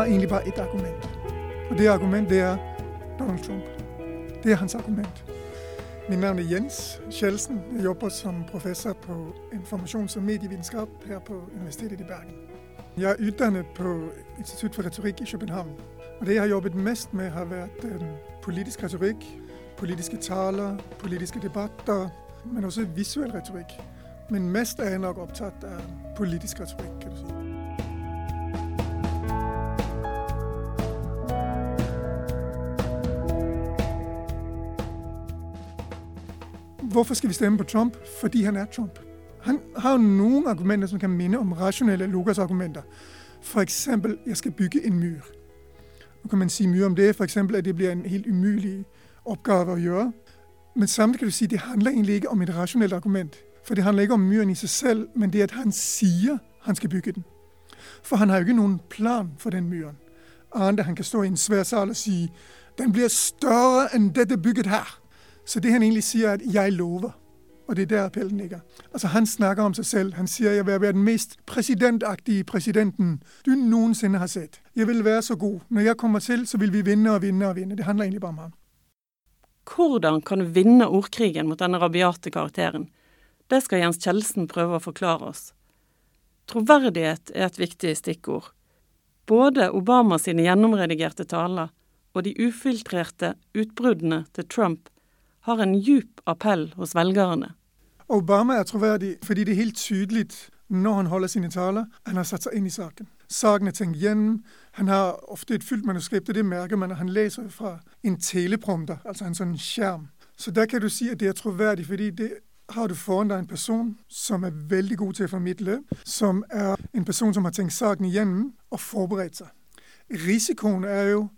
Har egentlig bare et argument. Og det argument, det er Donald Trump. Det er hans argument. Mit navn er Jens Schelsen. Jeg jobber som professor på informations- og medievidenskab her på Universitetet i Bergen. Jeg er uddannet på Institut for Retorik i København. Og det, jeg har jobbet mest med, har været øh, politisk retorik, politiske taler, politiske debatter, men også visuel retorik. Men mest er jeg nok optaget af politisk retorik, kan du sige. Hvorfor skal vi stemme på Trump? Fordi han er Trump. Han har jo nogle argumenter, som kan minde om rationelle Lukas argumenter. For eksempel, jeg skal bygge en myr. Nu kan man sige mye om det, for eksempel, at det bliver en helt umulig opgave at gøre. Men samtidig kan du sige, at det handler egentlig ikke om et rationelt argument. For det handler ikke om myren i sig selv, men det er, at han siger, at han skal bygge den. For han har jo ikke nogen plan for den myren. Andre, han kan stå i en svær sal og sige, den bliver større end dette bygget her. Så det han egentlig siger, er, at jeg lover. Og det er der appellen ligger. Altså han snakker om sig selv. Han siger, at jeg vil være den mest præsidentagtige præsidenten, du nogensinde har set. Jeg vil være så god. Når jeg kommer til, så vil vi vinde og vinde og vinde. Det handler egentlig bare om ham. Hvordan kan du vinne ordkrigen mot denne rabiate karakteren? Det skal Jens Kjeldsen prøve å forklare oss. Troverdighet er et viktig stikkord. Både Obama sine gjennomredigerte taler og de ufiltrerte utbruddene til Trump har en djup appell hos velgerne. Obama er troværdig, fordi det er helt tydeligt, når han holder sine taler, han har sat sig ind i saken. Saken er tænkt igennem. Han har ofte et fyldt manuskript, og det mærker man, at han læser fra en teleprompter, altså en sådan skærm. Så der kan du sige, at det er troværdigt, fordi det har du foran dig en person, som er vældig god til at formidle, som er en person, som har tænkt saken igennem og forberedt sig. Risikoen er jo,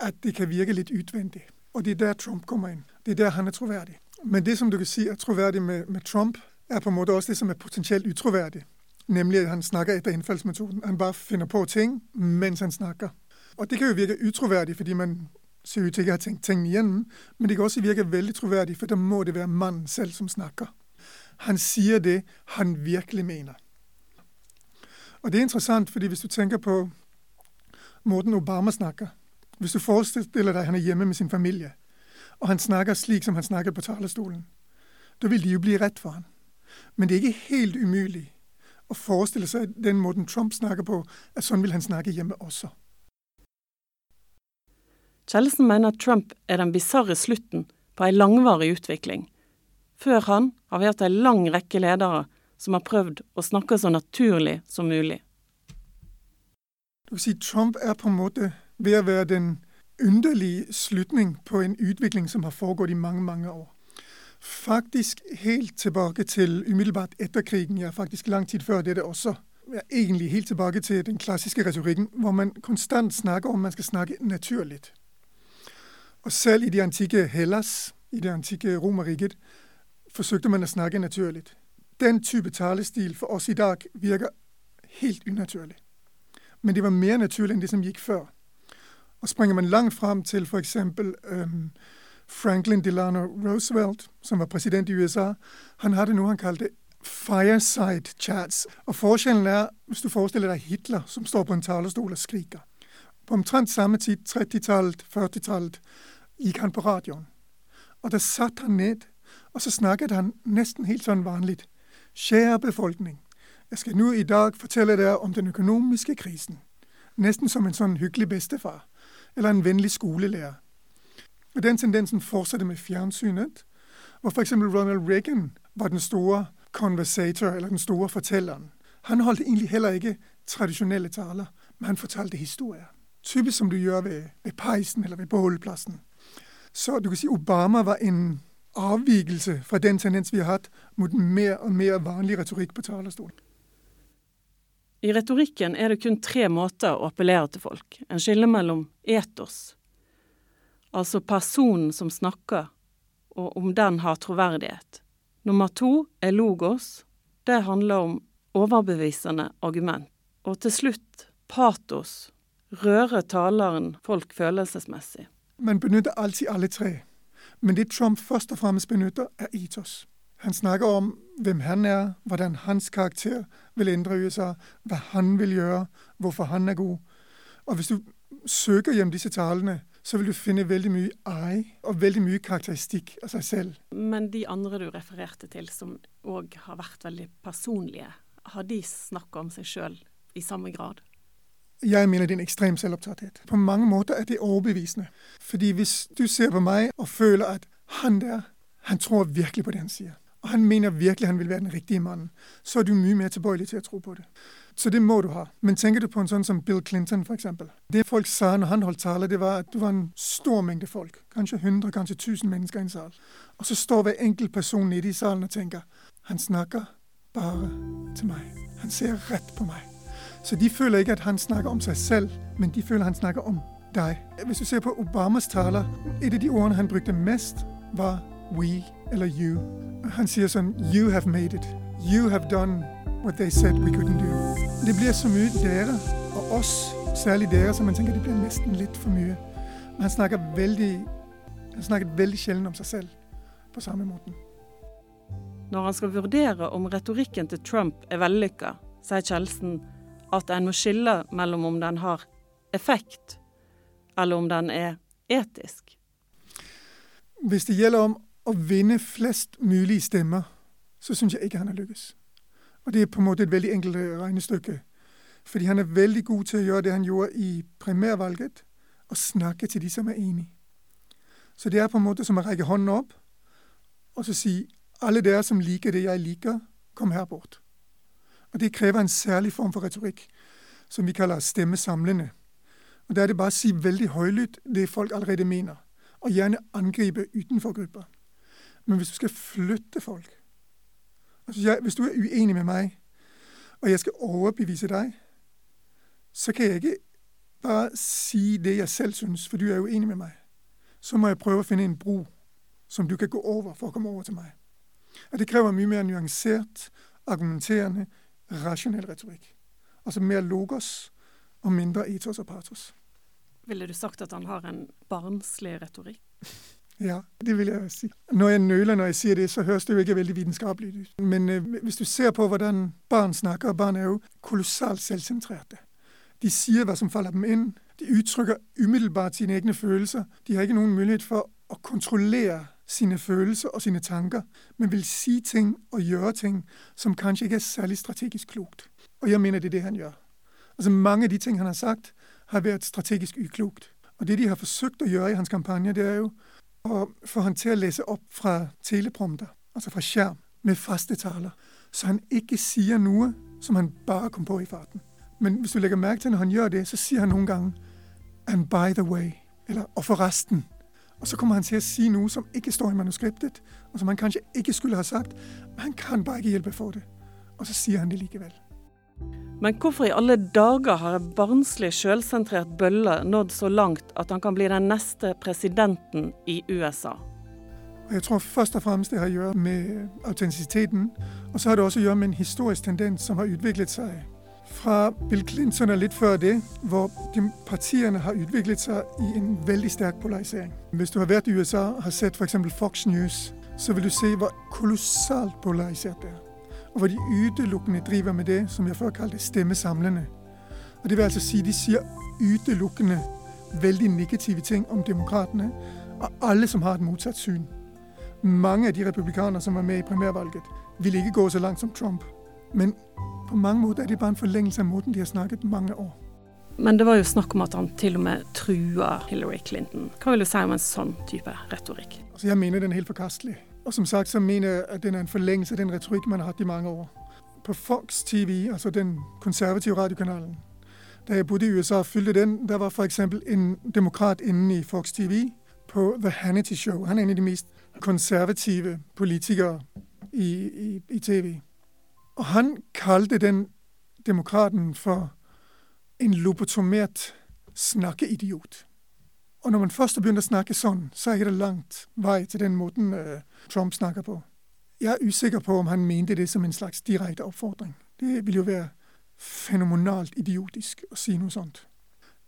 at det kan virke lidt udvendigt. Og det er der, Trump kommer ind. Det er der, han er troværdig. Men det, som du kan sige er troværdigt med, med Trump, er på en måde også det, som er potentielt utroværdigt. Nemlig, at han snakker efter indfaldsmetoden. Han bare finder på ting, mens han snakker. Og det kan jo virke utroværdigt, fordi man ser ud til ikke at have tænkt tingene igennem, men det kan også virke vældig troværdigt, for der må det være manden selv, som snakker. Han siger det, han virkelig mener. Og det er interessant, fordi hvis du tænker på måden Obama snakker, hvis du forestiller dig, at han er hjemme med sin familie, og han snakker slik, som han snakker på talerstolen, då vil de jo blive ret for ham. Men det er ikke helt umuligt at forestille sig, at den måde Trump snakker på, at sådan vil han snakke hjemme også. Kjellesen mener at Trump er den bisarre slutten på en langvarig utvikling. Før han har vi hatt en lang rekke ledere som har prøvd å snakke så naturlig som mulig. Du kan sige, Trump er på en måde ved at være den underlige slutning på en udvikling, som har foregået i mange, mange år. Faktisk helt tilbage til umiddelbart efter krigen, ja faktisk lang tid før det også, ja, egentlig helt tilbage til den klassiske retorikken, hvor man konstant snakker om, at man skal snakke naturligt. Og selv i det antikke Hellas, i det antikke Romeriket, forsøgte man at snakke naturligt. Den type talestil for os i dag virker helt unaturlig. Men det var mere naturligt end det, som gik før. Og springer man langt frem til for eksempel øhm, Franklin Delano Roosevelt, som var præsident i USA, han havde nu, han kaldte fireside chats. Og forskellen er, hvis du forestiller dig Hitler, som står på en talerstol og skriger. På omtrent samme tid, 30-tallet, 40-tallet, gik han på radioen. Og der satte han ned, og så snakkede han næsten helt sådan vanligt. Kære befolkning, jeg skal nu i dag fortælle dig om den økonomiske krisen. Næsten som en sådan hyggelig bedstefar, eller en venlig skolelærer. Og den tendensen fortsatte med fjernsynet, hvor for eksempel Ronald Reagan var den store conversator, eller den store fortælleren. Han holdt egentlig heller ikke traditionelle taler, men han fortalte historier. Typisk som du gør ved, ved pejsen eller ved bålpladsen. Så du kan sige, Obama var en afvigelse fra den tendens, vi har haft mod mere og mere vanlige retorik på talerstolen. I retorikken er det kun tre måter å appellere til folk. En skille mellom etos, altså personen som snakker, og om den har troverdighet. Nummer to er logos. Det handler om overbevisende argument. Og til slutt patos. Røre taleren folk følelsesmessig. Man benytter alltid alle tre. Men det Trump først og fremmest benytter, er ethos. Han snakker om, hvem han er, hvordan hans karakter vil ændre sig, hvad han vil gøre, hvorfor han er god. Og hvis du søker gjennom disse talene, så vil du finne veldig mye I og veldig mye karakteristikk av seg selv. Men de andre du refererte til, som òg har vært veldig personlige, har de snakka om seg sjøl i samme grad? Jeg mener det er en ekstrem selvopptatthet. På mange måter er det overbevisende. Fordi hvis du ser på meg og føler at han der, han tror virkelig på det han sier, og han mener virkelig han vil være den rigtige mand, så er du mye mer tilbøjelig til at tro på det. Så det må du ha. Men tenker du på en sånn som Bill Clinton, for eksempel? Det folk sagde, når han holdt tale, det var at det var en stor mængde folk. Kanskje 100, kanskje 1000 mennesker i en sal. Og så står hver enkelt person nede i salen og tenker han snakker bare til meg. Han ser rett på meg. Så de føler ikke at han snakker om seg selv, men de føler han snakker om deg. Hvis du ser på Obamas taler, et av de ord, han brukte mest, var we eller you. Han sier sånn You have made it. You have done what they said we couldn't do. Det blir så mye dere og oss, særlig dere, som man tenker det blir nesten litt for mye. Men han snakker veldig, han snakker veldig sjelden om seg selv på samme måten. Når han skal vurdere om retorikken til Trump er vellykka, sier Kjeldsen at en må skille mellom om den har effekt, eller om den er etisk. Hvis det gjelder om at vinde flest mulige stemmer, så synes jeg ikke han har lykkes. Og det er på en måde et veldig enkelt øh, regnestykke. Fordi han er veldig god til at gøre det han gjorde i primærvalget, og snakke til de som er enige. Så det er på en måde som at række hånden op, og så si alle der, som liker det jeg liker, kom her bort. Og Det kræver en særlig form for retorik, som vi kalder stemmesamlende. Og der er det bare at si vældig højlydt det folk allerede mener, og gerne angribe utenfor grupper. Men hvis du skal flytte folk Altså, jeg, hvis du er uenig med meg, og jeg skal overbevise deg, så kan jeg ikke bare si det jeg selv syns, for du er uenig med meg. Så må jeg prøve å finne en bro som du kan gå over for å komme over til meg. Og Det krever mye mer nyansert, argumenterende, rasjonell retorikk. Altså mer logos og mindre etos og patos. Ville du sagt at han har en barnslig retorikk? Ja, det vil jeg sige. Når jeg nøler når jeg siger det, så høres det jo ikke veldig videnskabeligt. Men øh, hvis du ser på hvordan børn snakker, barn er jo kolossalt selvcentrerede. De sier hvad som falder dem ind. De udtrykker umiddelbart sine egne følelser. De har ikke nogen mulighed for at kontrollere sine følelser og sine tanker, men vil sige ting og gøre ting som kanskje ikke er særlig strategisk klogt. Og jeg mener det er det han gør. Altså Mange af de ting han har sagt, har været strategisk uklogt. Og det de har forsøgt at gøre i hans kampagne, det er jo og få han til at læse op fra teleprompter, altså fra skjerm, med faste taler. Så han ikke siger nu, som han bare kom på i farten. Men hvis du lægger mærke til når han gør det, så siger han nogle gange, 'and by the way', eller 'og forresten'. Og så kommer han til at sige nu, som ikke står i manuskriptet, og som han kanskje ikke skulle have sagt, men han kan bare ikke hjælpe for det. Og så siger han det alligevel. Men hvorfor i alle dager har en barnslig, sjølsentrert bølle nådd så langt at han kan bli den neste presidenten i USA? Jeg tror først og fremmest, det har at gøre med autenticiteten, Og så har det også at gøre med en historisk tendens som har udviklet sig. fra Bill Clinton og lidt før det, hvor partiene har udviklet sig i en vældig stærk polarisering. Hvis du har været i USA og har sett eksempel Fox News, så vil du se hvor kolossalt polariseret det er hvor de utelukkende driver med det som jeg før kalte stemmesamlende. Og Det vil altså si de sier utelukkende veldig negative ting om demokratene, og alle som har et motsatt syn. Mange av de republikanere som var med i primærvalget, vil ikke gå så langt som Trump. Men på mange måter er det bare en forlengelse av måten de har snakket mange år. Men det var jo snakk om at han til og med trua Hillary Clinton. Hva vil du si om en sånn type retorikk? Altså, jeg mener den er helt forkastelig. Og som sagt så mener jeg at den er en forlængelse af den retorik, man har haft i mange år. På Fox TV, altså den konservative radiokanalen, da jeg boede i USA og fylte den, der var f.eks. en demokrat inde i Fox TV på The Hannity Show. Han er en af de mest konservative politikere i, i, i TV. Og han kaldte den demokraten for en lobotomert snakkeidiot. Og når man først har begynt å snakke sådan, så er det langt vej til den måde, uh, Trump snakker på. Jeg er usikker på om han mente det som en slags direkte opfordring. Det ville jo være fenomenalt idiotisk at sige noget sånt.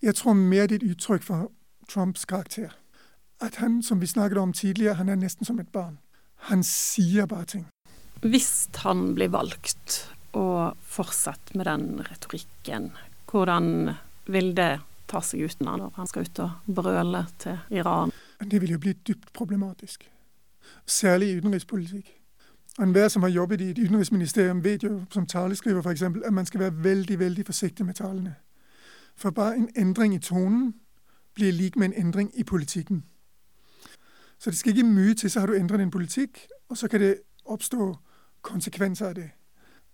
Jeg tror mer det er et udtryk for Trumps karakter. At han, som vi snakkede om tidligere, han er næsten som et barn. Han siger bare ting. Hvis han blir valgt og fortsat med den retorikken, hvordan vil det ta seg ut når han skal ut og brøle til Iran. Det vil jo bli dypt problematisk. Særlig i utenrikspolitikk. Enhver som har jobbet i et utenriksministerium, vet jo som taleskriver f.eks. at man skal være veldig veldig forsiktig med talene. For bare en endring i tonen blir lik med en endring i politikken. Så det skal ikke mye til, så har du endret en politikk, og så kan det oppstå konsekvenser av det.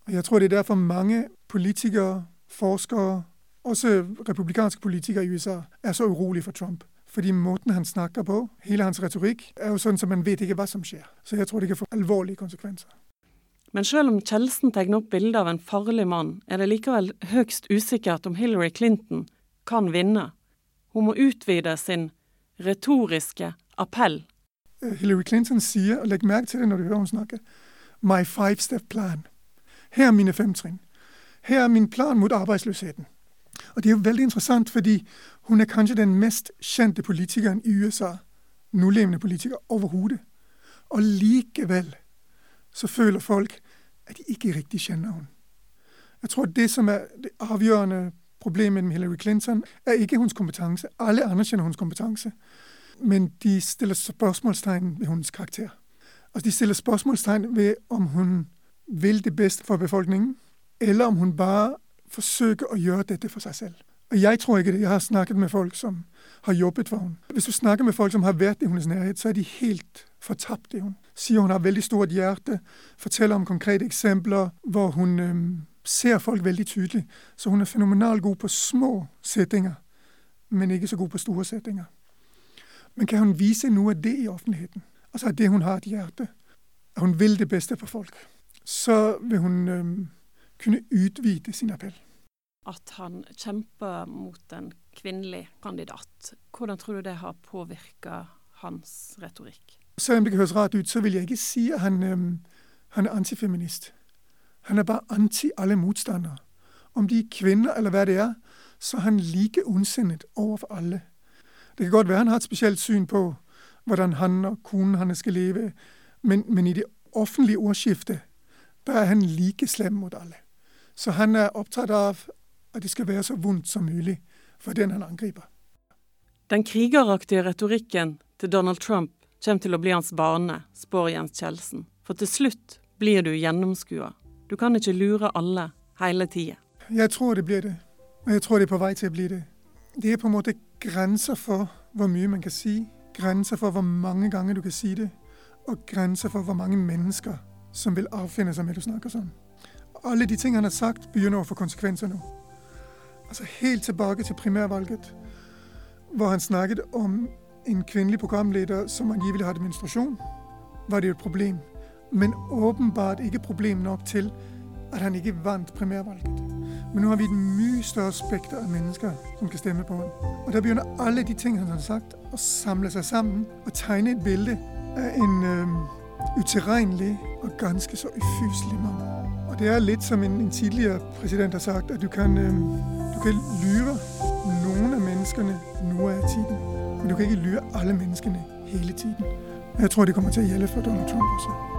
Og Jeg tror det er derfor mange politikere, forskere, også republikanske politikere i USA, er så urolige for Trump. Fordi måten han snakker på, hele hans retorikk, er jo sånn som man vet ikke hva som skjer. Så jeg tror det kan få alvorlige konsekvenser. Men selv om Kjeldsen tegner opp bildet av en farlig mann, er det likevel høgst usikkert om Hillary Clinton kan vinne. Hun må utvide sin retoriske appell. Eh, Hillary Clinton sier, og legg merke til det når du hører hun snakke, my five step plan. Her er mine fem trinn. Her er min plan mot arbeidsløsheten. Og det er jo vældig interessant, fordi hun er kanskje den mest kendte politikeren i USA, nulevende politiker, overhovedet. Og likevel så føler folk at de ikke rigtig kender hende. Jeg tror det som er det afgørende problemet med Hillary Clinton, er ikke hendes kompetence. Alle anerkender hendes kompetence. Men de stiller spørgsmålstegn ved hendes karakter. Altså De stiller spørgsmålstegn ved om hun vil det bedste for befolkningen, eller om hun bare forsøge at gøre dette for sig selv. Og Jeg tror ikke det. Jeg har snakket med folk som har jobbet for hende. Hvis du snakker med folk som har været i hennes nærhed, så er de helt fortabt i henne. Sier hun har veldig stort hjerte, fortæller om konkrete eksempler hvor hun øhm, ser folk veldig tydeligt. Så hun er fenomenalt god på små sætninger, men ikke så god på store sætninger. Men kan hun vise nu af det i offentligheden? Og så er det hun har et hjerte, at hun vil det bedste for folk, så vil hun øhm, kunne utvide sin appell. At han kjemper mot en kvinnelig kandidat, hvordan tror du det har påvirka hans retorikk? Selv om det høres rart ut, så vil jeg ikke si at han, øhm, han er antifeminist. Han er bare anti alle motstandere. Om de er kvinner eller hva det er, så er han like ondsinnet overfor alle. Det kan godt være han har et spesielt syn på hvordan han og konen hans skal leve, men, men i det offentlige ordskiftet der er han like slem mot alle. Så han er opptatt av at det skal være så vondt som mulig for den han angriper. Den krigeraktige retorikken til Donald Trump kommer til å bli hans bane, spår Jens Kjeldsen. For til slutt blir du gjennomskua. Du kan ikke lure alle hele tida. Jeg tror det blir det. Og jeg tror det er på vei til å bli det. Det er på en måte grenser for hvor mye man kan si. Grenser for hvor mange ganger du kan si det. Og grenser for hvor mange mennesker som vil avfinne seg med at du snakker alle de ting, han har sagt, begynner å få konsekvenser nå. Altså Helt tilbake til primærvalget, hvor han snakket om en kvinnelig programleder som angiveligt har menstruation, var det jo et problem. Men åpenbart ikke problem nok til at han ikke vant primærvalget. Men nå har vi et mye større spekter av mennesker som kan stemme på ham. Og da begynner alle de ting han har sagt, å samle seg sammen og tegne et bilde av en øh, utilregnelig og ganske så ufyselig mand. Og det er lidt som en, en tidligere præsident har sagt, at du kan, øh, du kan lyre nogle af menneskene nu af tiden. Men du kan ikke lyre alle menneskene hele tiden. Jeg tror det kommer til at gjelde for Donald Trump også.